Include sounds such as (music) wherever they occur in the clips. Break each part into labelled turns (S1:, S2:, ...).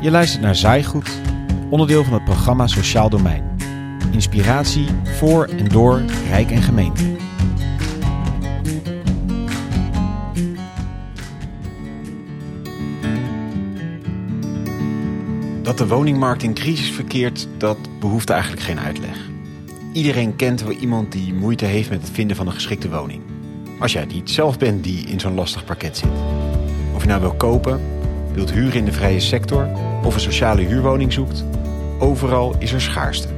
S1: Je luistert naar Zaaigoed, onderdeel van het programma Sociaal Domein. Inspiratie voor en door Rijk en Gemeente. Dat de woningmarkt in crisis verkeert, dat behoeft eigenlijk geen uitleg. Iedereen kent wel iemand die moeite heeft met het vinden van een geschikte woning. Als jij niet zelf bent die in zo'n lastig pakket zit. Of je nou wil kopen, wilt huren in de vrije sector of een sociale huurwoning zoekt, overal is er schaarste.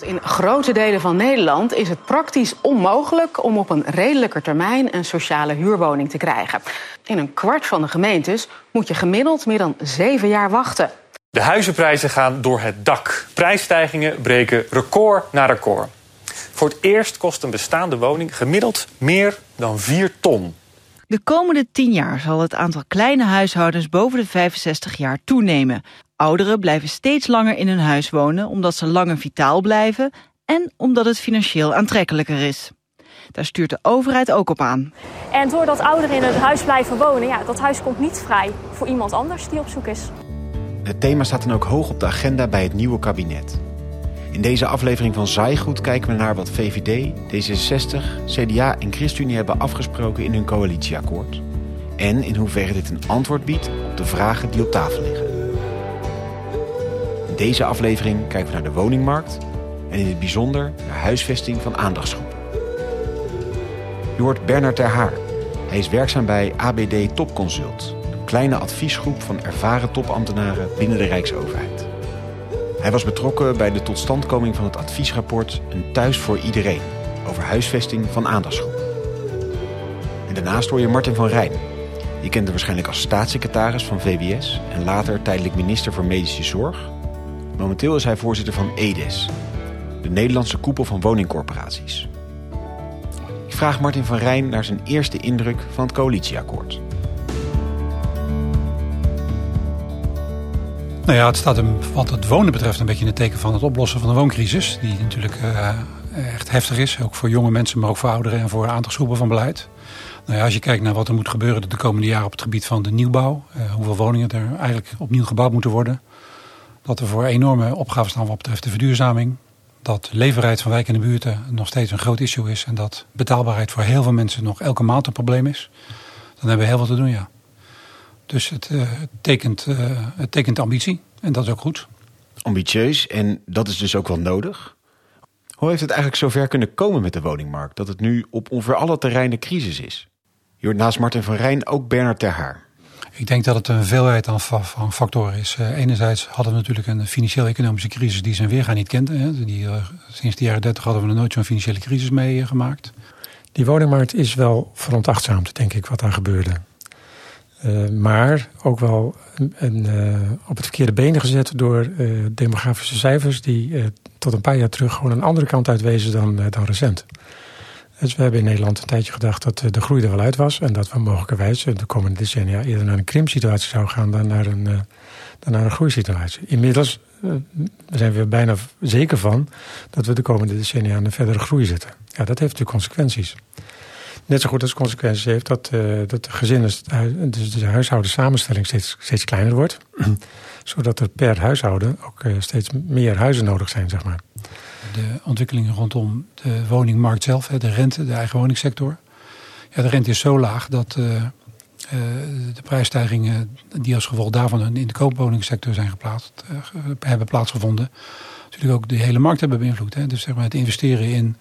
S2: In grote delen van Nederland is het praktisch onmogelijk om op een redelijker termijn een sociale huurwoning te krijgen. In een kwart van de gemeentes moet je gemiddeld meer dan zeven jaar wachten.
S3: De huizenprijzen gaan door het dak. Prijsstijgingen breken record na record. Voor het eerst kost een bestaande woning gemiddeld meer dan 4 ton.
S4: De komende 10 jaar zal het aantal kleine huishoudens boven de 65 jaar toenemen. Ouderen blijven steeds langer in hun huis wonen omdat ze langer vitaal blijven en omdat het financieel aantrekkelijker is. Daar stuurt de overheid ook op aan.
S5: En doordat ouderen in een huis blijven wonen, ja, dat huis komt niet vrij voor iemand anders die op zoek is.
S1: Het thema staat dan ook hoog op de agenda bij het nieuwe kabinet. In deze aflevering van Zaaigoed kijken we naar wat VVD, D66, CDA en ChristenUnie hebben afgesproken in hun coalitieakkoord. En in hoeverre dit een antwoord biedt op de vragen die op tafel liggen. In deze aflevering kijken we naar de woningmarkt en in het bijzonder naar huisvesting van aandachtsgroepen. Je hoort Bernard Ter Haar. Hij is werkzaam bij ABD Topconsult, een kleine adviesgroep van ervaren topambtenaren binnen de Rijksoverheid. Hij was betrokken bij de totstandkoming van het adviesrapport Een thuis voor iedereen over huisvesting van aandachtsgroepen. En daarnaast hoor je Martin van Rijn. Je kent hem waarschijnlijk als staatssecretaris van VWS en later tijdelijk minister voor Medische Zorg. Momenteel is hij voorzitter van EDES, de Nederlandse koepel van woningcorporaties. Ik vraag Martin van Rijn naar zijn eerste indruk van het coalitieakkoord.
S6: Nou ja, het staat hem wat het wonen betreft een beetje in het teken van het oplossen van de wooncrisis. Die natuurlijk uh, echt heftig is. Ook voor jonge mensen, maar ook voor ouderen en voor aantalsgroepen van beleid. Nou ja, als je kijkt naar wat er moet gebeuren de komende jaren op het gebied van de nieuwbouw. Uh, hoeveel woningen er eigenlijk opnieuw gebouwd moeten worden. Dat er voor enorme opgaven staan wat betreft de verduurzaming. Dat leefbaarheid van wijken en buurten nog steeds een groot issue is. En dat betaalbaarheid voor heel veel mensen nog elke maand een probleem is. Dan hebben we heel wat te doen, ja. Dus het, uh, het, tekent, uh, het tekent ambitie en dat is ook goed.
S1: Ambitieus en dat is dus ook wel nodig. Hoe heeft het eigenlijk zover kunnen komen met de woningmarkt... dat het nu op ongeveer alle terreinen crisis is? Je hoort naast Martin van Rijn ook Bernard Ter Haar.
S6: Ik denk dat het een veelheid aan, van factoren is. Uh, enerzijds hadden we natuurlijk een financieel-economische crisis die zijn weergaan niet kende. Hè. Die, sinds de jaren 30 hadden we er nooit zo'n financiële crisis meegemaakt.
S7: Die woningmarkt is wel veronachtzaamd, denk ik, wat daar gebeurde. Uh, maar ook wel een, uh, op het verkeerde benen gezet door uh, demografische cijfers die tot een paar jaar terug gewoon een andere kant uitwezen dan, dan recent. Dus we hebben in Nederland een tijdje gedacht dat de groei er wel uit was en dat we mogelijkerwijs de komende decennia eerder naar een krimpsituatie zou gaan dan naar een, dan naar een groeisituatie. Inmiddels zijn we er bijna zeker van dat we de komende decennia aan een verdere groei zitten. Ja, dat heeft natuurlijk consequenties net zo goed als consequenties heeft dat, uh, dat de gezinnen, dus de huishouden samenstelling steeds, steeds kleiner wordt. (clears throat) zodat er per huishouden ook uh, steeds meer huizen nodig zijn, zeg maar.
S6: De ontwikkelingen rondom de woningmarkt zelf, de rente, de eigen woningsector. Ja, de rente is zo laag dat uh, de prijsstijgingen die als gevolg daarvan in de koopwoningsector zijn geplaatst, hebben plaatsgevonden, natuurlijk ook de hele markt hebben beïnvloed. Hè. Dus zeg maar het investeren in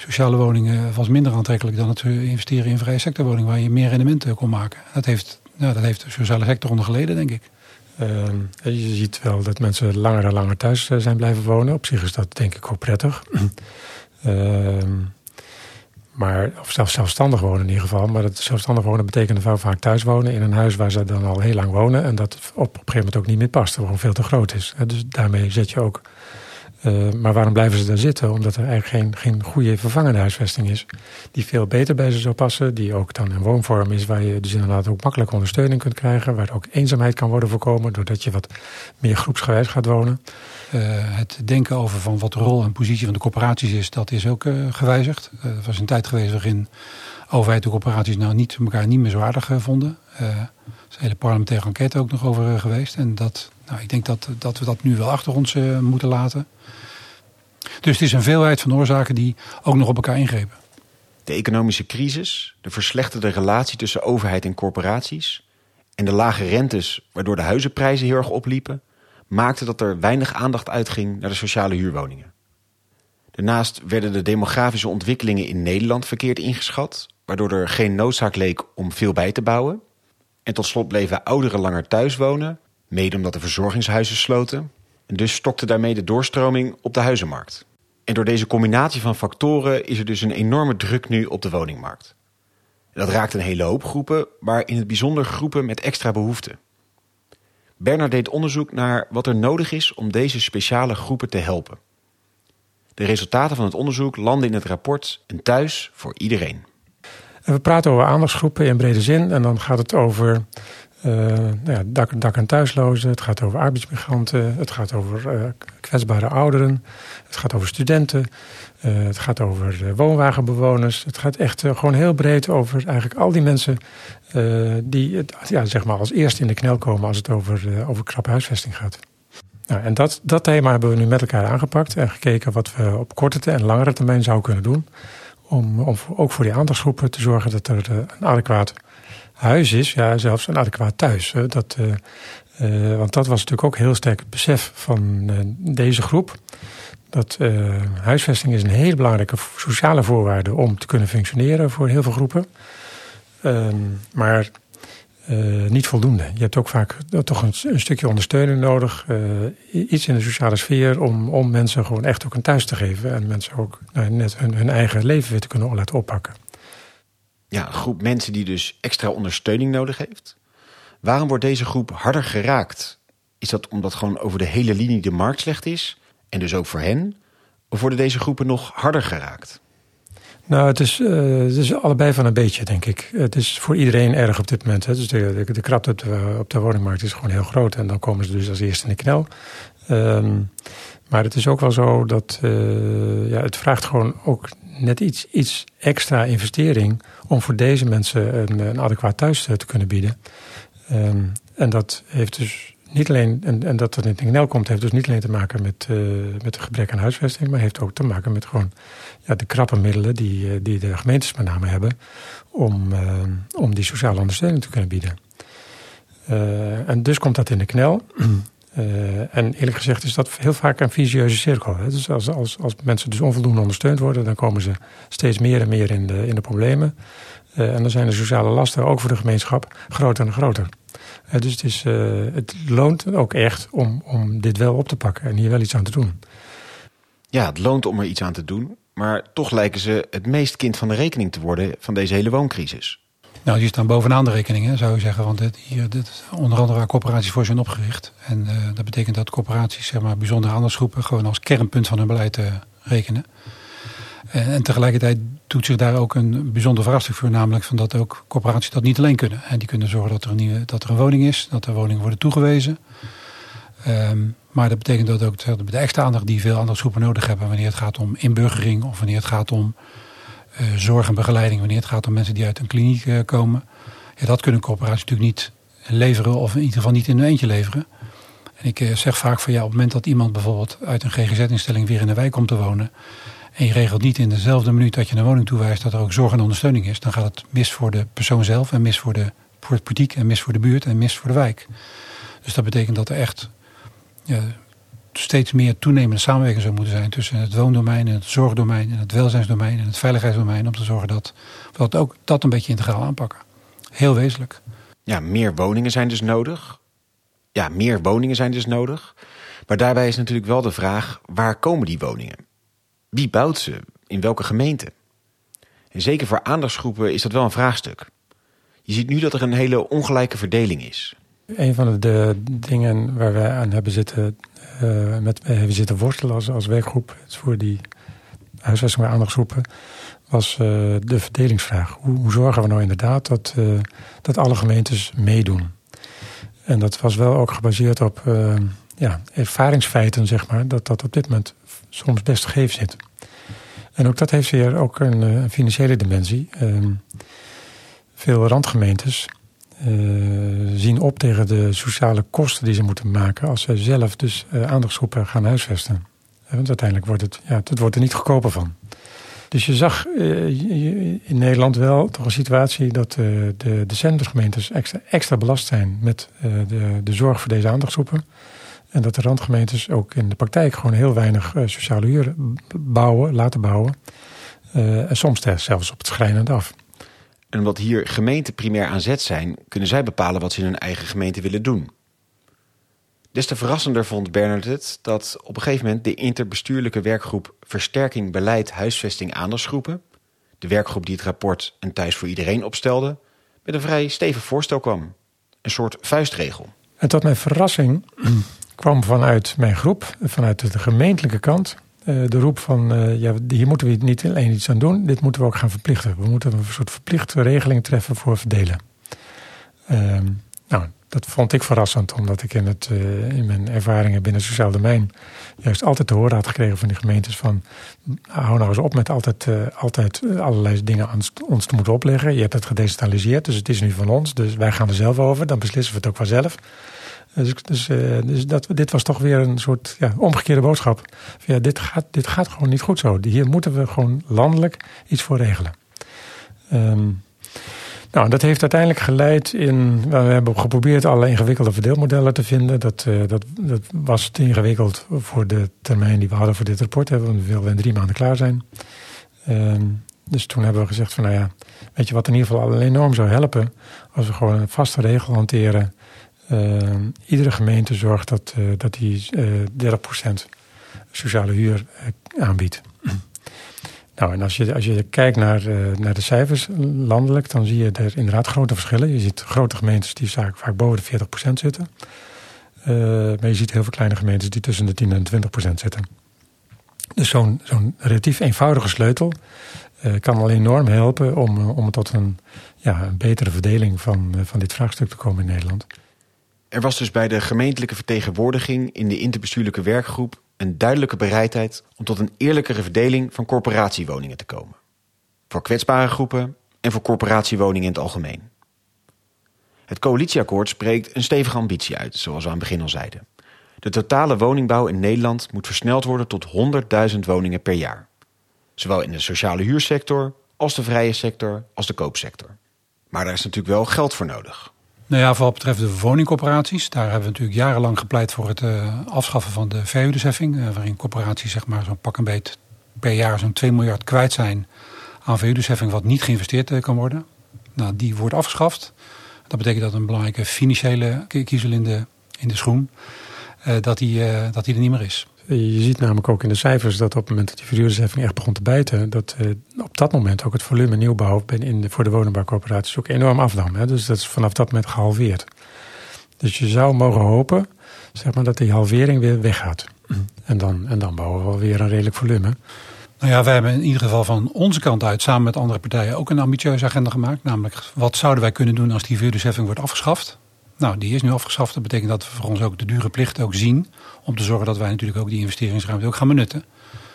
S6: sociale woningen was minder aantrekkelijk dan het investeren in vrije sectorwoningen waar je meer rendementen kon maken. Dat heeft, nou, dat heeft de sociale sector onder geleden, denk ik.
S7: Uh, je ziet wel dat mensen langer en langer thuis zijn blijven wonen. Op zich is dat denk ik ook prettig. uh, (clears throat) maar, of zelfs zelfstandig wonen in ieder geval. Maar dat zelfstandig wonen betekent vaak thuis wonen in een huis waar ze dan al heel lang wonen. En dat op, op een gegeven moment ook niet meer past. Gewoon veel te groot is. Dus daarmee zet je ook uh, maar waarom blijven ze daar zitten? Omdat er eigenlijk geen, geen goede vervangende huisvesting is. Die veel beter bij ze zou passen. Die ook dan een woonvorm is waar je dus inderdaad ook makkelijk ondersteuning kunt krijgen. Waar ook eenzaamheid kan worden voorkomen. Doordat je wat meer groepsgewijs gaat wonen.
S6: Uh, het denken over van wat de rol en positie van de corporaties is. Dat is ook uh, gewijzigd. Er was een tijd geweest waarin overheid en corporaties nou niet, elkaar niet meer zo aardig vonden. is een hele parlementaire enquête ook nog over geweest. En dat, nou, ik denk dat, dat we dat nu wel achter ons moeten laten. Dus het is een veelheid van oorzaken die ook nog op elkaar ingrepen.
S1: De economische crisis, de verslechterde relatie tussen overheid en corporaties en de lage rentes, waardoor de huizenprijzen heel erg opliepen, maakten dat er weinig aandacht uitging naar de sociale huurwoningen. Daarnaast werden de demografische ontwikkelingen in Nederland verkeerd ingeschat, waardoor er geen noodzaak leek om veel bij te bouwen. En tot slot bleven ouderen langer thuis wonen, mede omdat de verzorgingshuizen sloten. En dus stokte daarmee de doorstroming op de huizenmarkt. En door deze combinatie van factoren is er dus een enorme druk nu op de woningmarkt. dat raakt een hele hoop groepen, maar in het bijzonder groepen met extra behoeften. Bernard deed onderzoek naar wat er nodig is om deze speciale groepen te helpen. De resultaten van het onderzoek landen in het rapport Een thuis voor iedereen.
S7: we praten over aandachtsgroepen in brede zin. En dan gaat het over nou ja, dak, en thuislozen. Het gaat over arbeidsmigranten. Het gaat over uh, kwetsbare ouderen. Het gaat over studenten. Uh, het gaat over woonwagenbewoners. Het gaat echt gewoon heel breed over eigenlijk al die mensen die het, ja, zeg maar als eerste in de knel komen als het over, over krappe huisvesting gaat. Nou, en dat, dat thema hebben we nu met elkaar aangepakt en gekeken wat we op korte en langere termijn zouden kunnen doen. Om, om ook voor die aandachtsgroepen te zorgen dat er een adequaat huis is, ja, zelfs een adequaat thuis. Dat, uh, want dat was natuurlijk ook heel sterk het besef van uh, deze groep. Dat huisvesting is een hele belangrijke sociale voorwaarde om te kunnen functioneren voor heel veel groepen. Ehm, maar niet voldoende. Je hebt ook vaak toch een, een stukje ondersteuning nodig. iets in de sociale sfeer om, om mensen gewoon echt ook een thuis te geven. En mensen ook nou, net hun, hun eigen leven weer te kunnen laten oppakken
S1: ja, groep mensen die dus extra ondersteuning nodig heeft. Waarom wordt deze groep harder geraakt? Is dat omdat gewoon over de hele linie de markt slecht is? En dus ook voor hen? Of worden deze groepen nog harder geraakt?
S7: Nou, het is, uh, het is allebei van een beetje, denk ik. Het is voor iedereen erg op dit moment. Hè. Dus de, de, krapte op de, op de woningmarkt is gewoon heel groot. En dan komen ze dus als eerste in de knel. Um, maar het is ook wel zo dat uh, ja, het vraagt gewoon ook net iets, iets extra investering om voor deze mensen een, een adequaat thuis te, kunnen bieden. Um, en dat heeft dus niet alleen, en, en dat het in de knel komt, heeft dus niet alleen te maken met, uh, met een gebrek aan huisvesting, maar heeft ook te maken met gewoon ja, de krappe middelen die, uh, die de gemeentes met name hebben om, om die sociale ondersteuning te kunnen bieden. en dus komt dat in de knel. Uh, en eerlijk gezegd is dat heel vaak een visieuze cirkel. Dus als, als, als mensen dus onvoldoende ondersteund worden, dan komen ze steeds meer en meer in de, in de problemen. Uh, en dan zijn de sociale lasten ook voor de gemeenschap groter en groter. Uh, dus het, is, het loont ook echt om, om dit wel op te pakken en hier wel iets aan te doen.
S1: Ja, het loont om er iets aan te doen. Maar toch lijken ze het meest kind van de rekening te worden van deze hele wooncrisis.
S6: Nou, die staan bovenaan de rekeningen, zou je zeggen. Want hier, dit onder andere waar coöperaties voor zijn opgericht. En uh, dat betekent dat coöperaties, zeg maar, bijzondere aandachtsgroepen... gewoon als kernpunt van hun beleid uh, rekenen. En, en, tegelijkertijd doet zich daar ook een bijzonder vraagstuk voor. Namelijk van dat ook coöperaties dat niet alleen kunnen. En die kunnen zorgen dat er een, nieuwe, dat er een woning is. Dat er woningen worden toegewezen. Um, maar dat betekent dat ook de extra aandacht die veel aandachtsgroepen nodig hebben... wanneer het gaat om inburgering of wanneer het gaat om zorg en begeleiding wanneer het gaat om mensen die uit een kliniek uh, komen. Ja, dat kunnen corporaties natuurlijk niet leveren of in ieder geval niet in hun eentje leveren. En ik uh, zeg vaak van ja, op het moment dat iemand bijvoorbeeld uit een GGZ-instelling weer in de wijk komt te wonen. En je regelt niet in dezelfde minuut dat je een woning toewijst dat er ook zorg en ondersteuning is. Dan gaat het mis voor de persoon zelf en mis voor de, voor het politiek en mis voor de buurt en mis voor de wijk. Dus dat betekent dat er echt steeds meer toenemende samenwerking zou moeten zijn tussen het woondomein en het zorgdomein en het welzijnsdomein en het veiligheidsdomein om te zorgen dat we dat ook dat een beetje integraal aanpakken. Heel wezenlijk.
S1: Ja, meer woningen zijn dus nodig. Ja, meer woningen zijn dus nodig. Maar daarbij is natuurlijk wel de vraag, waar komen die woningen? Wie bouwt ze? In welke gemeente? En zeker voor aandachtsgroepen is dat wel een vraagstuk. Je ziet nu dat er een hele ongelijke verdeling is.
S7: Een van de dingen waar wij aan hebben zitten uh, met hebben zitten worstelen als, als werkgroep voor die huisvesting bij aandachtsgroepen, was uh, de verdelingsvraag. Hoe, zorgen we nou inderdaad dat, dat alle gemeentes meedoen? En dat was wel ook gebaseerd op ja, ervaringsfeiten, zeg maar, dat dat op dit moment soms best gegeven zit. En ook dat heeft weer ook een, een financiële dimensie. Ehm, veel randgemeentes zien op tegen de sociale kosten die ze moeten maken als ze zelf dus aandachtsgroepen gaan huisvesten. Want uiteindelijk wordt het, ja, het wordt er niet goedkoper van. Dus je zag in Nederland wel toch een situatie dat de, de centrumgemeentes extra, extra belast zijn met de, de zorg voor deze aandachtsgroepen. En dat de randgemeentes ook in de praktijk gewoon heel weinig sociale huur bouwen, laten bouwen. en soms zelfs op het schrijnende af.
S1: En omdat hier gemeenten primair aan zet zijn, kunnen zij bepalen wat ze in hun eigen gemeente willen doen. Des te verrassender vond Bernard het dat op een gegeven moment de interbestuurlijke werkgroep Versterking Beleid Huisvesting Aandachtsgroepen, de werkgroep die het rapport Een Thuis voor Iedereen opstelde, met een vrij stevig voorstel kwam. Een soort vuistregel.
S7: En tot mijn verrassing (clears throat) kwam vanuit mijn groep, vanuit de gemeentelijke kant, de roep van uh, ja, hier moeten we niet alleen iets aan doen, dit moeten we ook gaan verplichten. We moeten een soort verplichte regeling treffen voor verdelen. Uh, nou, dat vond ik verrassend, omdat ik in, het, uh, in mijn ervaringen binnen het sociaal domein juist altijd te horen had gekregen van die gemeentes van hou nou eens op met altijd, altijd allerlei dingen aan ons te moeten opleggen. Je hebt het gedecentraliseerd, dus het is nu van ons, dus wij gaan er zelf over, dan beslissen we het ook vanzelf. Dus, dus, uh, dus dat, dit was toch weer een soort ja, omgekeerde boodschap. Ja, dit, gaat, dit gaat gewoon niet goed zo. Hier moeten we gewoon landelijk iets voor regelen. Um, nou, dat heeft uiteindelijk geleid in. We hebben geprobeerd alle ingewikkelde verdeelmodellen te vinden. Dat, uh, dat, dat was te ingewikkeld voor de termijn die we hadden voor dit rapport. Want we wilden in drie maanden klaar zijn. Um, dus toen hebben we gezegd van nou ja, weet je wat in ieder geval al enorm zou helpen. Als we gewoon een vaste regel hanteren iedere gemeente zorgt dat, uh, dat die uh, 30% sociale huur aanbiedt. (clears throat) nou, en als je, als je kijkt naar, naar de cijfers landelijk, dan zie je er inderdaad grote verschillen. Je ziet grote gemeentes die vaak, vaak boven de 40% zitten. maar je ziet heel veel kleine gemeentes die tussen de 10 en 20% zitten. Dus zo'n zo'n relatief eenvoudige sleutel kan al enorm helpen om, om tot een, ja, een betere verdeling van, van dit vraagstuk te komen in Nederland.
S1: Er was dus bij de gemeentelijke vertegenwoordiging in de interbestuurlijke werkgroep een duidelijke bereidheid om tot een eerlijkere verdeling van corporatiewoningen te komen. Voor kwetsbare groepen en voor corporatiewoningen in het algemeen. Het coalitieakkoord spreekt een stevige ambitie uit, zoals we aan het begin al zeiden. De totale woningbouw in Nederland moet versneld worden tot 100.000 woningen per jaar. Zowel in de sociale huursector als de vrije sector als de koopsector. Maar daar is natuurlijk wel geld voor nodig.
S6: Nou ja, voor wat betreft de woningcorporaties, daar hebben we natuurlijk jarenlang gepleit voor het uh, afschaffen van de verhuurdersheffing. Uh, waarin corporaties zeg maar zo'n pak een beet per jaar zo'n 2 miljard kwijt zijn aan verhuurdersheffing wat niet geïnvesteerd uh, kan worden. Nou, die wordt afgeschaft. Dat betekent dat een belangrijke financiële kiezel in de, in de schoen, dat, die, dat die er niet meer is.
S7: Je ziet namelijk ook in de cijfers dat op het moment dat die verhuurdersheffing echt begon te bijten, dat uh, op dat moment ook het volume nieuwbouw in de, voor de woningbouwcorporaties ook enorm afnam. Hè? Dus dat is vanaf dat moment gehalveerd. Dus je zou mogen hopen zeg maar, dat die halvering weer weggaat. En, dan, en dan bouwen we weer een redelijk volume.
S6: Nou ja, wij hebben in ieder geval van onze kant uit samen met andere partijen ook een ambitieuze agenda gemaakt. Namelijk, wat zouden wij kunnen doen als die verhuurdersheffing wordt afgeschaft? Nou, die is nu afgeschaft. Dat betekent dat we voor ons ook de dure plicht ook zien. Om te zorgen dat wij natuurlijk ook die investeringsruimte ook gaan benutten.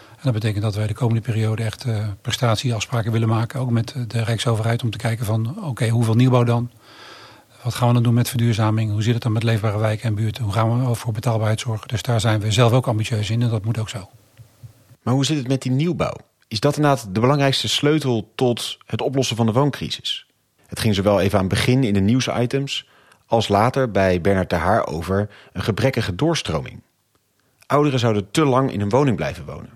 S6: En dat betekent dat wij de komende periode echt uh, prestatieafspraken willen maken. Ook met de Rijksoverheid om te kijken van oké, hoeveel nieuwbouw dan? Wat gaan we dan doen met verduurzaming? Hoe zit het dan met leefbare wijken en buurten? Hoe gaan we voor betaalbaarheid zorgen? Dus daar zijn we zelf ook ambitieus in en dat moet ook zo.
S1: Maar hoe zit het met die nieuwbouw? Is dat inderdaad de belangrijkste sleutel tot het oplossen van de wooncrisis? Het ging zowel even aan het begin in de nieuwsitems als later bij Bernard de Haar over een gebrekkige doorstroming. Ouderen zouden te lang in een woning blijven wonen.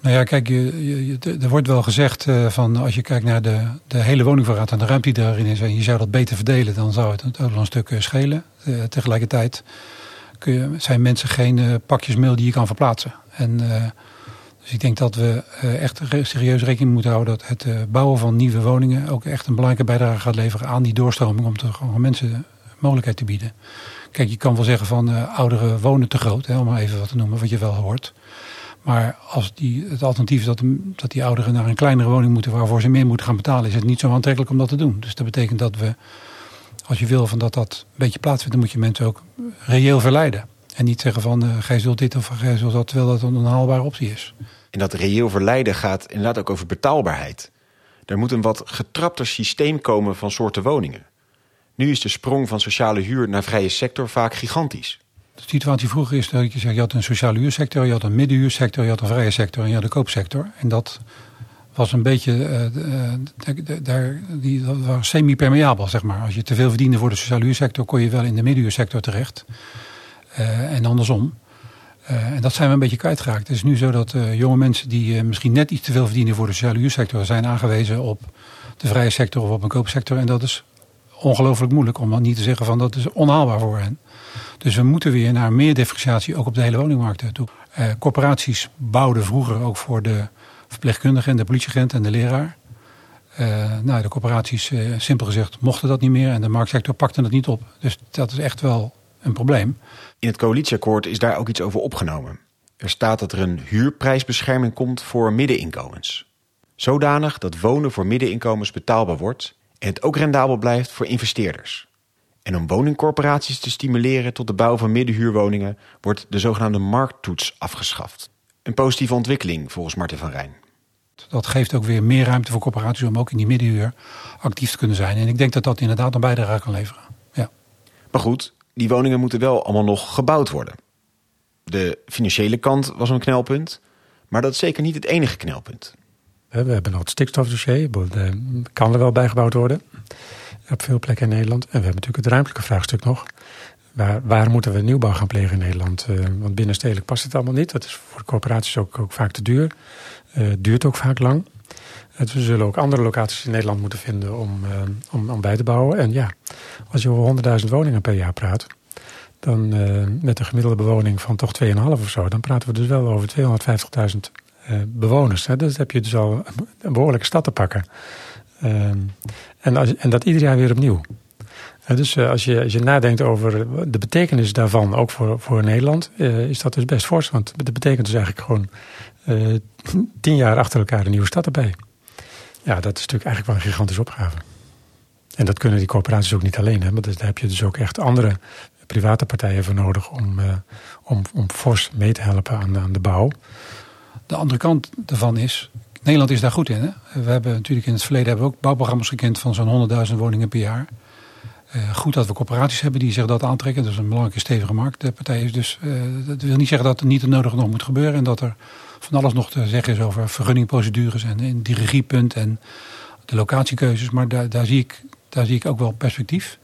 S6: Nou ja, kijk, je, er wordt wel gezegd uh, van als je kijkt naar de, de hele woningvoorraad en de ruimte die daarin is, en je zou dat beter verdelen, dan zou het ook wel een stuk eh, schelen. Uh, tegelijkertijd kun je, zijn mensen geen pakjes mail die je kan verplaatsen. En, dus ik denk dat we echt serieus rekening moeten houden dat het bouwen van nieuwe woningen ook echt een belangrijke bijdrage gaat leveren aan die doorstroming om te, gewoon mensen mogelijkheid te bieden. Kijk, je kan wel zeggen van uh, ouderen wonen te groot, hè, om maar even wat te noemen, wat je wel hoort. Maar als die, het alternatief is dat, dat die ouderen naar een kleinere woning moeten waarvoor ze meer moeten gaan betalen, is het niet zo aantrekkelijk om dat te doen. Dus dat betekent dat we, als je wil van dat dat een beetje plaatsvindt, dan moet je mensen ook reëel verleiden. En niet zeggen van uh, gij zult dit of gij zult dat, terwijl dat een onhaalbare optie is.
S1: En dat reëel verleiden gaat inderdaad ook over betaalbaarheid. Er moet een wat getrapter systeem komen van soorten woningen. Nu is de sprong van sociale huur naar vrije sector vaak gigantisch.
S6: De situatie vroeger is dat je zegt, je had een sociale huursector, je had een middenhuursector, je had een vrije sector en je had een koopsector. En dat was een beetje, uh, daar, die, dat was semi-permeabel, zeg maar. Als je te veel verdiende voor de sociale huursector, kon je wel in de middenhuursector terecht. En andersom. En dat zijn we een beetje kwijtgeraakt. Het is nu zo dat jonge mensen die misschien net iets te veel verdienen voor de sociale huursector, zijn aangewezen op de vrije sector of op een koopsector. En dat is ongelooflijk moeilijk, om niet te zeggen van dat is onhaalbaar voor hen. Dus we moeten weer naar meer differentiatie ook op de hele woningmarkt toe. corporaties bouwden vroeger ook voor de verpleegkundige en de politieagent en de leraar. Uh, nou, de corporaties, uh, simpel gezegd, mochten dat niet meer en de marktsector pakte het niet op. Dus dat is echt wel een probleem.
S1: In het coalitieakkoord is daar ook iets over opgenomen. Er staat dat er een huurprijsbescherming komt voor middeninkomens. Zodanig dat wonen voor middeninkomens betaalbaar wordt en het ook rendabel blijft voor investeerders. En om woningcorporaties te stimuleren tot de bouw van middenhuurwoningen wordt de zogenaamde markttoets afgeschaft. Een positieve ontwikkeling volgens Martin van Rijn.
S6: Dat geeft ook weer meer ruimte voor corporaties om ook in die middenhuur actief te kunnen zijn. En ik denk dat dat inderdaad een bijdrage kan leveren. Ja.
S1: Maar goed, die woningen moeten wel allemaal nog gebouwd worden. De financiële kant was een knelpunt, maar dat is zeker niet het enige knelpunt.
S7: We hebben nog het stikstofdossier, dat kan er wel bijgebouwd worden op veel plekken in Nederland. En we hebben natuurlijk het ruimtelijke vraagstuk nog. Waar, waar moeten we nieuwbouw gaan plegen in Nederland? Uh, want binnenstedelijk past het allemaal niet. Dat is voor corporaties ook, ook vaak te duur. Uh, duurt ook vaak lang. Uh, we zullen ook andere locaties in Nederland moeten vinden om, om, om bij te bouwen. En ja, als je over 100.000 woningen per jaar praat, dan met een gemiddelde bewoning van toch 2,5 of zo, dan praten we dus wel over 250.000 bewoners. Hè. Dus heb je dus al een behoorlijke stad te pakken. en, als, en dat ieder jaar weer opnieuw dus eh, als je, als je nadenkt over de betekenis daarvan, ook voor, voor Nederland, is dat dus best fors. Want dat betekent dus eigenlijk gewoon tien jaar achter elkaar een nieuwe stad erbij. Ja, dat is natuurlijk eigenlijk wel een gigantische opgave. En dat kunnen die corporaties ook niet alleen hebben. Dus daar heb je dus ook echt andere private partijen voor nodig om, om, om fors mee te helpen aan, aan de bouw.
S6: De andere kant daarvan is, Nederland is daar goed in. Hè? We hebben natuurlijk in het verleden hebben we ook bouwprogramma's gekend van zo'n 100.000 woningen per jaar. Uh, goed dat we corporaties hebben die zich dat aantrekken. Dat is een belangrijke stevige marktpartij. Is dus, uh, dat wil niet zeggen dat er niet het nodige nog moet gebeuren. En dat er van alles nog te zeggen is over vergunningprocedures en, en die regiepunt en de locatiekeuzes. Maar daar, zie ik, daar zie ik ook wel perspectief.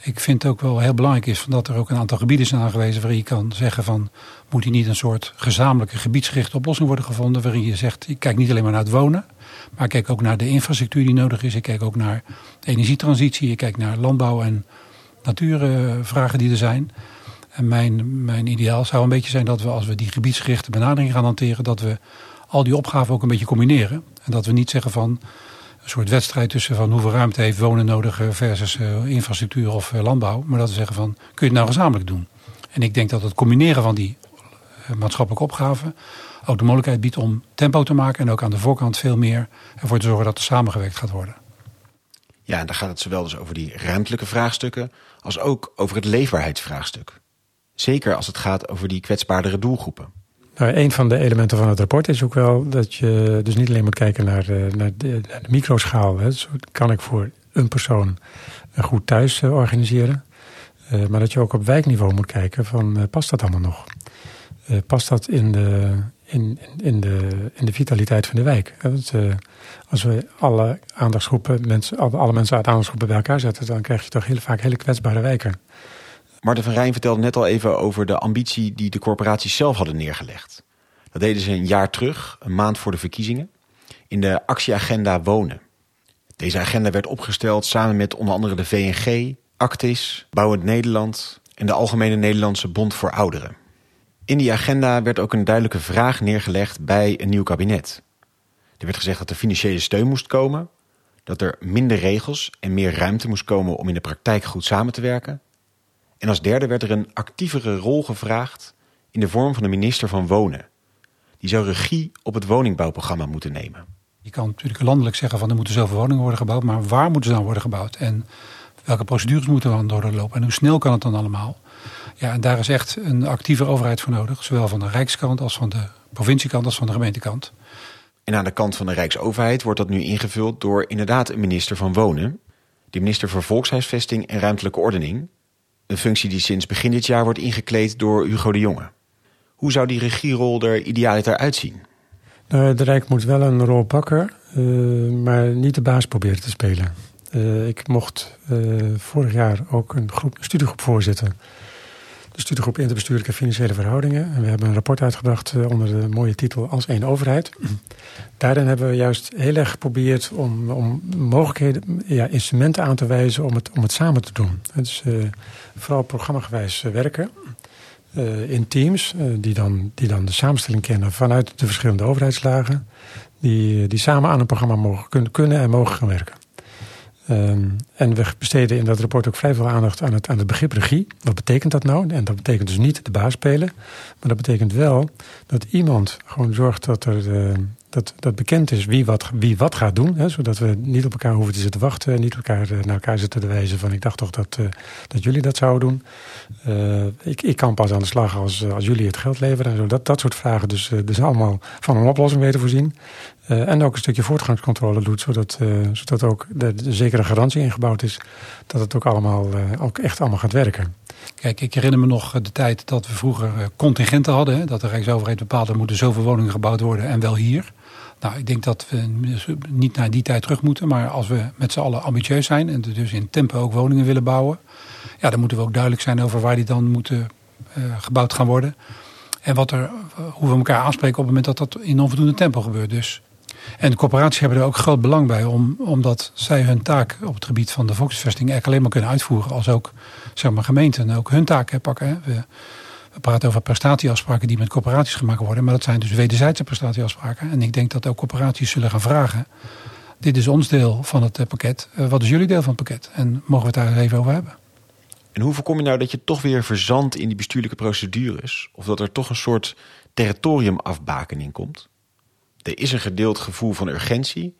S6: Ik vind ook wel heel belangrijk is dat er ook een aantal gebieden zijn aangewezen waarin je kan zeggen van moet hier niet een soort gezamenlijke gebiedsgerichte oplossing worden gevonden. Waarin je zegt ik kijk niet alleen maar naar het wonen. Maar ik kijk ook naar de infrastructuur die nodig is. Ik kijk ook naar de energietransitie. Ik kijk naar landbouw en natuurvragen die er zijn. En mijn, mijn ideaal zou een beetje zijn dat we als we die gebiedsgerichte benadering gaan hanteren, dat we al die opgaven ook een beetje combineren. En dat we niet zeggen van een soort wedstrijd tussen van hoeveel ruimte heeft wonen nodig versus uh, infrastructuur of uh, landbouw. Maar dat we zeggen van kun je het nou gezamenlijk doen. En ik denk dat het combineren van die maatschappelijke opgaven ook de mogelijkheid biedt om tempo te maken en ook aan de voorkant veel meer ervoor te zorgen dat er samengewerkt gaat worden.
S1: Ja, en dan gaat het zowel dus over die ruimtelijke vraagstukken als ook over het leefbaarheidsvraagstuk. Zeker als het gaat over die kwetsbaardere doelgroepen.
S7: Nou, een van de elementen van het rapport is ook wel dat je dus niet alleen moet kijken naar, eh, de, naar de, microschaal. Hè. Kan ik voor een persoon een goed thuis uh, organiseren. Uh, maar dat je ook op wijkniveau moet kijken van past dat allemaal nog? past dat in de, in, in, de, in de vitaliteit van de wijk. Want, als we alle aandachtsgroepen, mensen, alle mensen uit aandachtsgroepen bij elkaar zetten, dan krijg je toch heel vaak hele kwetsbare wijken.
S1: Marten van Rijn vertelde net al even over de ambitie die de corporaties zelf hadden neergelegd. Dat deden ze een jaar terug, een maand voor de verkiezingen, in de actieagenda Wonen. Deze agenda werd opgesteld samen met onder andere de VNG, Actis, Bouwend Nederland en de Algemene Nederlandse Bond voor Ouderen. In die agenda werd ook een duidelijke vraag neergelegd bij een nieuw kabinet. Er werd gezegd dat er financiële steun moest komen, dat er minder regels en meer ruimte moest komen om in de praktijk goed samen te werken. En als derde werd er een actievere rol gevraagd in de vorm van de minister van Wonen. Die zou regie op het woningbouwprogramma moeten nemen.
S6: Je kan natuurlijk landelijk zeggen van er moeten zoveel woningen worden gebouwd, maar waar moeten ze dan worden gebouwd? En welke procedures moeten we dan doorlopen? En hoe snel kan het dan allemaal? Ja, en daar is echt een actieve overheid voor nodig. Zowel van de Rijkskant als van de provinciekant als van de gemeentekant.
S1: En aan de kant van de Rijksoverheid wordt dat nu ingevuld door inderdaad een minister van Wonen. de minister voor Volkshuisvesting en Ruimtelijke Ordening. Een functie die sinds begin dit jaar wordt ingekleed door Hugo de Jonge. Hoe zou die regierol er idealiter uitzien?
S7: Nou, de Rijk moet wel een rol pakken, uh, maar niet de baas proberen te spelen. Uh, ik mocht uh, vorig jaar ook een, groep, een studiegroep voorzitten. De studiegroep Interbestuurlijke Financiële Verhoudingen. En we hebben een rapport uitgebracht onder de mooie titel Als één overheid. (clears throat) Daarin hebben we juist heel erg geprobeerd om, om mogelijkheden, ja, instrumenten aan te wijzen om het, om het samen te doen. Dus vooral programmagewijs werken. Uh, in teams uh, die, dan, die dan de samenstelling kennen vanuit de verschillende overheidslagen. Die, die samen aan een programma mogen kunnen, kunnen en mogen gaan werken. Um, en we besteden in dat rapport ook vrij veel aandacht aan het, aan het begrip regie. Wat betekent dat nou? En dat betekent dus niet de baas spelen. Maar dat betekent wel dat iemand gewoon zorgt dat er, uh, dat, dat bekend is wie wat, wie wat gaat doen. Hè, zodat we niet op elkaar hoeven te zitten wachten. Niet elkaar, naar elkaar zitten te wijzen van ik dacht toch dat, uh, dat jullie dat zouden doen. Ik, ik kan pas aan de slag als, als jullie het geld leveren. En zo. Dat, dat soort vragen dus, dus allemaal van een oplossing weten voorzien. En ook een stukje voortgangscontrole doet. Zodat, zodat ook de, zekere garantie ingebouwd is. Dat het ook allemaal ook echt allemaal gaat werken.
S6: Kijk, ik herinner me nog de tijd dat we vroeger contingenten hadden. Hè, dat de Rijksoverheid bepaalde, er moeten zoveel woningen gebouwd worden en wel hier. Nou, ik denk dat we niet naar die tijd terug moeten. Maar als we met z'n allen ambitieus zijn en dus in tempo ook woningen willen bouwen. Ja, dan moeten we ook duidelijk zijn over waar die dan moeten uh, gebouwd gaan worden. En wat er, hoe we elkaar aanspreken op het moment dat dat in onvoldoende tempo gebeurt. Dus. En de corporaties hebben er ook groot belang bij. Om, omdat zij hun taak op het gebied van de volksvesting eigenlijk alleen maar kunnen uitvoeren. Als ook zeg maar, gemeenten ook hun taak pakken. We, praten over prestatieafspraken die met corporaties gemaakt worden. Maar dat zijn dus wederzijdse prestatieafspraken. En ik denk dat ook corporaties zullen gaan vragen. Dit is ons deel van het pakket. Wat is jullie deel van het pakket? En mogen we het daar even over hebben?
S1: En hoe voorkom je nou dat je toch weer verzandt in die bestuurlijke procedures? Of dat er toch een soort territoriumafbakening komt? Er is een gedeeld gevoel van urgentie.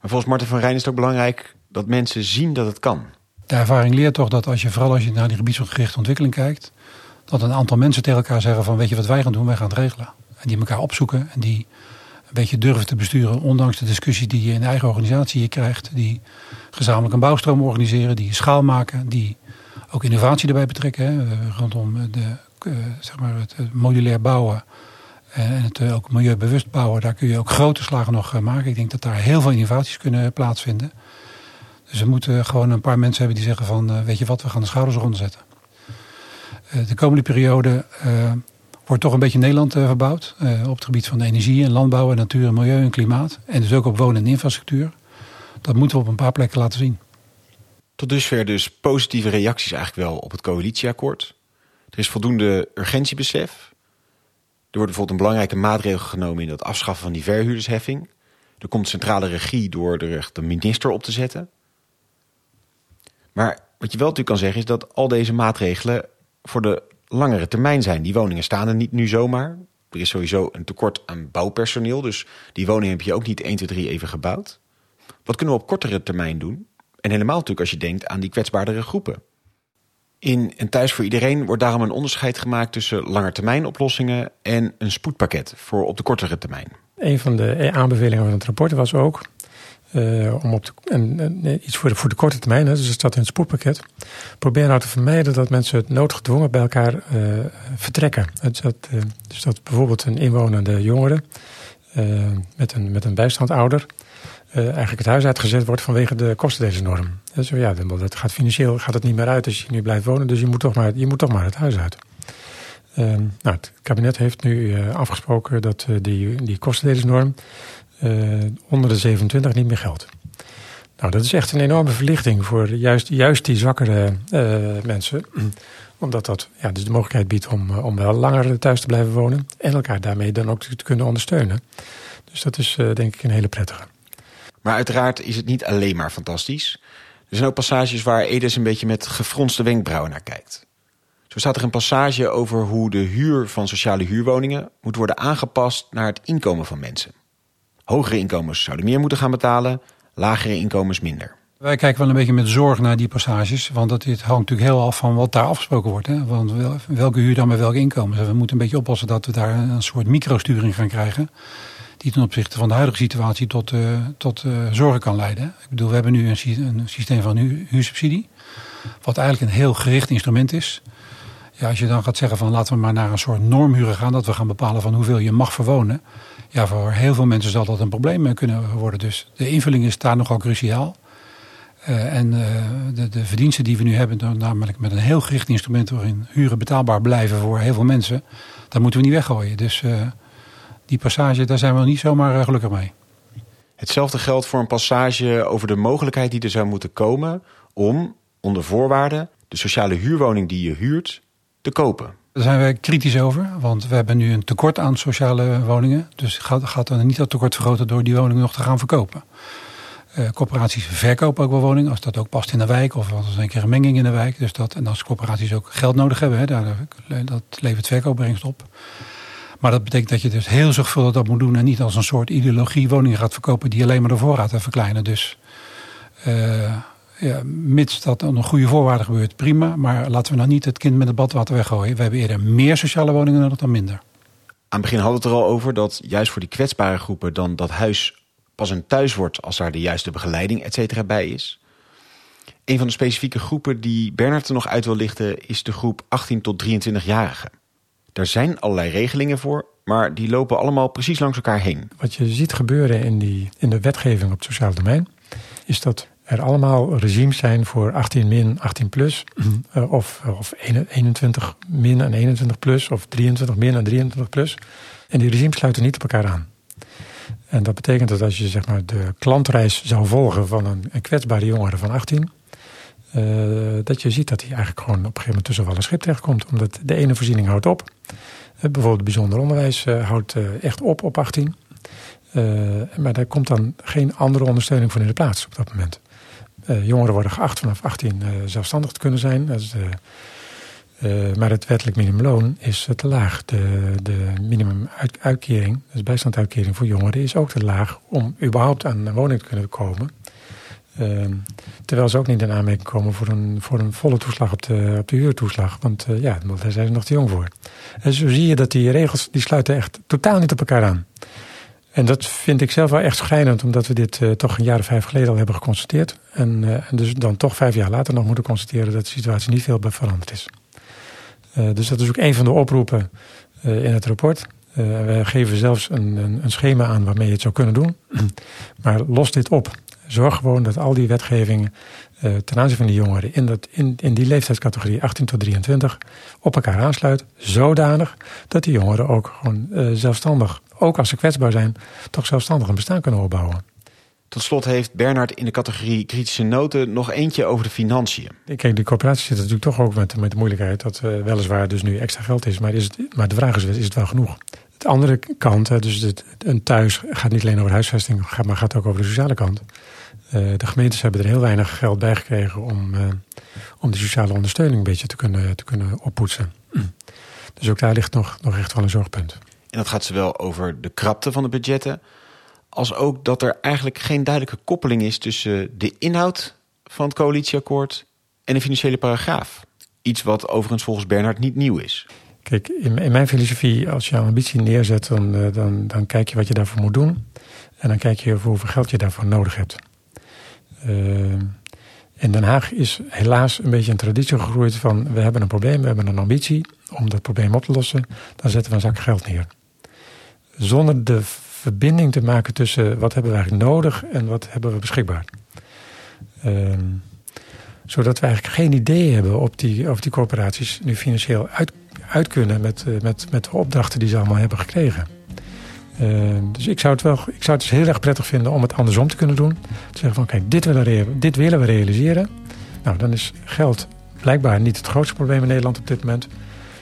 S1: Maar volgens Marten van Rijn is het ook belangrijk dat mensen zien dat het kan.
S6: De ervaring leert toch dat als je vooral als je naar die gebiedsgerichte ontwikkeling kijkt dat een aantal mensen tegen elkaar zeggen van weet je wat wij gaan doen, wij gaan het regelen. En die elkaar opzoeken en die een beetje durven te besturen, ondanks de discussie die je in de eigen organisatie hier krijgt. Die gezamenlijk een bouwstroom organiseren, die schaal maken, die ook innovatie erbij betrekken. Hè, rondom de, uh, zeg maar het, modulair bouwen en het uh, ook milieubewust bouwen. Daar kun je ook grote slagen nog uh, maken. Ik denk dat daar heel veel innovaties kunnen plaatsvinden. Dus we moeten gewoon een paar mensen hebben die zeggen van weet je wat, we gaan de schouders eronder zetten. Eh, de komende periode eh, wordt toch een beetje Nederland eh, verbouwd. op het gebied van energie en landbouw en natuur en milieu en klimaat. En dus ook op wonen en infrastructuur. Dat moeten we op een paar plekken laten zien.
S1: Tot dusver dus positieve reacties eigenlijk wel op het coalitieakkoord. Er is voldoende urgentiebesef. Er wordt bijvoorbeeld een belangrijke maatregel genomen in het afschaffen van die verhuurdersheffing. Er komt centrale regie door de minister op te zetten. Maar wat je wel natuurlijk kan zeggen is dat al deze maatregelen voor de langere termijn zijn. Die woningen staan er niet nu zomaar. Er is sowieso een tekort aan bouwpersoneel. Dus die woningen heb je ook niet 1, 2, 3 even gebouwd. Wat kunnen we op kortere termijn doen? En helemaal natuurlijk als je denkt aan die kwetsbaardere groepen. In En Thuis voor Iedereen wordt daarom een onderscheid gemaakt tussen langetermijnoplossingen en een spoedpakket voor op de kortere termijn.
S7: Een van de aanbevelingen van het rapport was ook uh, om op en, iets voor de, voor de korte termijn, hè, dus staat in het spoedpakket. Probeer nou te vermijden dat mensen noodgedwongen bij elkaar uh, vertrekken. Dus dat, uh, dus dat bijvoorbeeld een inwonende jongere met, een, met een bijstandouder eigenlijk het huis uitgezet wordt vanwege de kostendelersnorm. Dus ja, dat gaat financieel gaat het niet meer uit als je nu blijft wonen, dus je moet toch maar, je moet toch maar het huis uit. nou, het kabinet heeft nu afgesproken dat die, die kostendelersnorm uh, onder de 27 niet meer geldt. Nou, dat is echt een enorme verlichting voor juist, juist die zwakkere uh, mensen. (clears throat) Omdat dat ja, dus de mogelijkheid biedt om, eh, om wel langer thuis te blijven wonen. En elkaar daarmee dan ook te kunnen ondersteunen. Dus dat is uh, denk ik een hele prettige.
S1: Maar uiteraard is het niet alleen maar fantastisch. Er zijn ook passages waar Edes een beetje met gefronste wenkbrauwen naar kijkt. Zo staat er een passage over hoe de huur van sociale huurwoningen moet worden aangepast naar het inkomen van mensen. Hogere inkomens zouden meer moeten gaan betalen, lagere inkomens minder.
S6: Wij kijken wel een beetje met zorg naar die passages. Want dat, dit hangt natuurlijk heel af van wat daar afgesproken wordt. Hè? Want welke huur dan met welke inkomens. We moeten een beetje oppassen dat we daar een soort microsturing gaan krijgen. Die ten opzichte van de huidige situatie tot, tot zorgen kan leiden. Ik bedoel, we hebben nu een, een systeem van huursubsidie, wat eigenlijk een heel gericht instrument is. Ja, als je dan gaat zeggen van laten we maar naar een soort normhuren gaan, dat we gaan bepalen van hoeveel je mag verwonen. Ja, voor heel veel mensen zal dat een probleem kunnen worden. Dus de invulling is daar nogal cruciaal. En de, de verdiensten die we nu hebben, namelijk met een heel gericht instrument waarin huren betaalbaar blijven voor heel veel mensen, dat moeten we niet weggooien. Dus die passage, daar zijn we niet zomaar gelukkig mee.
S1: Hetzelfde geldt voor een passage over de mogelijkheid die er zou moeten komen om, onder voorwaarden, de sociale huurwoning die je huurt, te kopen.
S6: Daar zijn wij kritisch over, want we hebben nu een tekort aan sociale woningen. Dus gaat, gaat dan niet dat tekort vergroten door die woningen nog te gaan verkopen. Uh, corporaties verkopen ook wel woningen, als dat ook past in de wijk of als er een keer een menging in de wijk. Dus dat, en als corporaties ook geld nodig hebben, hè, daar, dat levert verkoopbrengst op. Maar dat betekent dat je dus heel zorgvuldig dat moet doen en niet als een soort ideologie woningen gaat verkopen die alleen maar de voorraad verkleinen. Dus uh, ja, mits dat onder goede voorwaarden gebeurt, prima. Maar laten we nou niet het kind met het badwater weggooien. We hebben eerder meer sociale woningen nodig dan minder.
S1: Aan het begin hadden we het er al over dat juist voor die kwetsbare groepen dan dat huis pas een thuis wordt als daar de juiste begeleiding et cetera bij is. Een van de specifieke groepen die Bernard er nog uit wil lichten is de groep 18 tot 23-jarigen. Daar zijn allerlei regelingen voor, maar die lopen allemaal precies langs elkaar heen.
S7: Wat je ziet gebeuren in, die, in de wetgeving op het sociaal domein, is dat er allemaal regimes zijn voor 18 min, 18 plus. Uh, (clears throat) of, of 21 min en 21 plus. Of 23 min en 23 plus. En die regimes sluiten niet op elkaar aan. En dat betekent dat als je zeg maar, de klantreis zou volgen van een kwetsbare jongere van 18... Uh, dat je ziet dat hij eigenlijk gewoon op een gegeven moment tussen wel een schip terechtkomt. Omdat de ene voorziening houdt op. Uh, bijvoorbeeld bijzonder onderwijs houdt echt op op 18. maar daar komt dan geen andere ondersteuning voor in de plaats op dat moment. Jongeren worden geacht vanaf 18 uh, zelfstandig te kunnen zijn. Dus, uh, maar het wettelijk minimumloon is te laag. De, de minimumuitkering, dus bijstandsuitkering voor jongeren, is ook te laag om überhaupt aan een woning te kunnen komen. Ehm, terwijl ze ook niet in aanmerking komen voor een, voor een volle toeslag op de, op de huurtoeslag. Want ja, daar zijn ze nog te jong voor. En zo zie je dat die regels die sluiten echt totaal niet op elkaar aan. En dat vind ik zelf wel echt schrijnend, omdat we dit uh, toch een jaar of vijf geleden al hebben geconstateerd. En, uh, en, dus dan toch vijf jaar later nog moeten constateren dat de situatie niet veel veranderd is. Dus dat is ook een van de oproepen in het rapport. we geven zelfs een, een, een, schema aan waarmee je het zou kunnen doen. (clears throat) maar los dit op. Zorg gewoon dat al die wetgevingen ten aanzien van die jongeren in, dat, in, in die leeftijdscategorie 18 tot 23 op elkaar aansluiten. Zodanig dat die jongeren ook gewoon zelfstandig ook als ze kwetsbaar zijn, toch zelfstandig een bestaan kunnen opbouwen.
S1: Tot slot heeft Bernard in de categorie kritische noten nog eentje over de financiën.
S7: Kijk, de corporatie zit natuurlijk toch ook met, met de moeilijkheid dat uh, weliswaar dus nu extra geld is. Maar, is het, maar de vraag is, is het wel genoeg? De andere kant, dus het, een thuis gaat niet alleen over huisvesting, maar gaat ook over de sociale kant. Uh, de gemeentes hebben er heel weinig geld bij gekregen om, uh, om de sociale ondersteuning een beetje te kunnen, te kunnen oppoetsen. (clears throat) Dus ook daar ligt nog, nog echt wel een zorgpunt.
S1: En dat gaat zowel over de krapte van de budgetten, als ook dat er eigenlijk geen duidelijke koppeling is tussen de inhoud van het coalitieakkoord en de financiële paragraaf. Iets wat overigens volgens Bernhard niet nieuw is.
S7: Kijk, in, in mijn filosofie, als je een ambitie neerzet, dan, eh, dan, dan kijk je wat je daarvoor moet doen. En dan kijk je hoeveel geld je daarvoor nodig hebt. Uh, in Den Haag is helaas een beetje een traditie gegroeid van... we hebben een probleem, we hebben een ambitie om dat probleem op te lossen. Dan zetten we een zak geld neer zonder de verbinding te maken tussen wat hebben we eigenlijk nodig en wat hebben we beschikbaar. Uh, zodat we eigenlijk geen idee hebben of die, of die corporaties nu financieel uit, uit kunnen met, uh, met, met de opdrachten die ze allemaal hebben gekregen. Uh, dus ik zou, het wel, ik zou het dus heel erg prettig vinden om het andersom te kunnen doen. Te zeggen van kijk, dit willen, dit willen we realiseren. Nou, dan is geld blijkbaar niet het grootste probleem in Nederland op dit moment.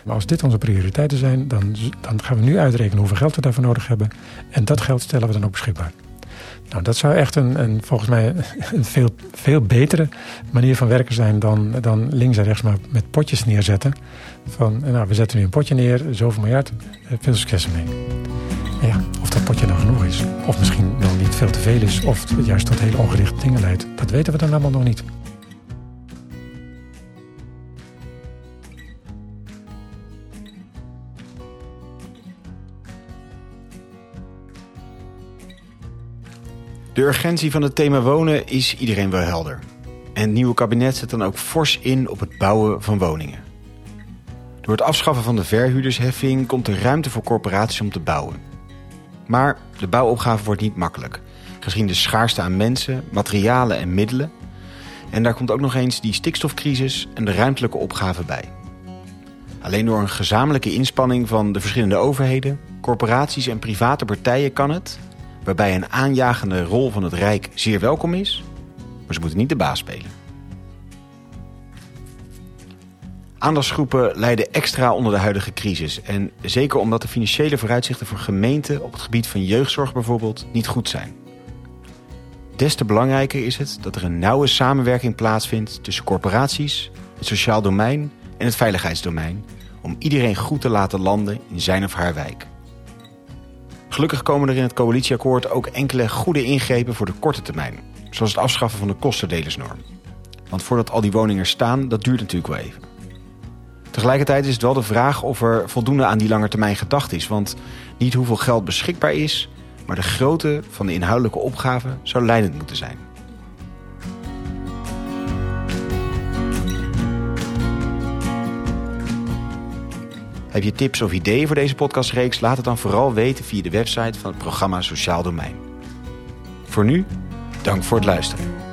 S7: Maar als dit onze prioriteiten zijn, dan, dan gaan we nu uitrekenen hoeveel geld we daarvoor nodig hebben. En dat geld stellen we dan ook beschikbaar. Nou, dat zou echt een, een volgens mij (laughs) een veel, veel betere manier van werken zijn dan, dan links en rechts maar met potjes neerzetten. Van, nou, we zetten nu een potje neer, zoveel miljard, eh, veel succes ermee. Ja, of dat potje nou genoeg is, of misschien wel niet veel te veel is, of juist tot hele ongerichte dingen leidt, dat weten we dan allemaal nog niet.
S1: De urgentie van het thema wonen is iedereen wel helder. En het nieuwe kabinet zet dan ook fors in op het bouwen van woningen. Door het afschaffen van de verhuurdersheffing komt er ruimte voor corporaties om te bouwen. Maar de bouwopgave wordt niet makkelijk, gezien de schaarste aan mensen, materialen en middelen. En daar komt ook nog eens die stikstofcrisis en de ruimtelijke opgave bij. Alleen door een gezamenlijke inspanning van de verschillende overheden, corporaties en private partijen kan het, waarbij een aanjagende rol van het Rijk zeer welkom is, maar ze moeten niet de baas spelen. Aandachtsgroepen lijden extra onder de huidige crisis. En zeker omdat de financiële vooruitzichten voor gemeenten op het gebied van jeugdzorg bijvoorbeeld niet goed zijn. Des te belangrijker is het dat er een nauwe samenwerking plaatsvindt tussen corporaties, het sociaal domein en het veiligheidsdomein om iedereen goed te laten landen in zijn of haar wijk. Gelukkig komen er in het coalitieakkoord ook enkele goede ingrepen voor de korte termijn, zoals het afschaffen van de kostendelersnorm. Want voordat al die woningen staan, dat duurt natuurlijk wel even. Tegelijkertijd is het wel de vraag of er voldoende aan die langetermijn gedacht is. Want niet hoeveel geld beschikbaar is, maar de grootte van de inhoudelijke opgave zou leidend moeten zijn. Heb je tips of ideeën voor deze podcastreeks? Laat het dan vooral weten via de website van het programma Sociaal Domein. Voor nu, dank voor het luisteren.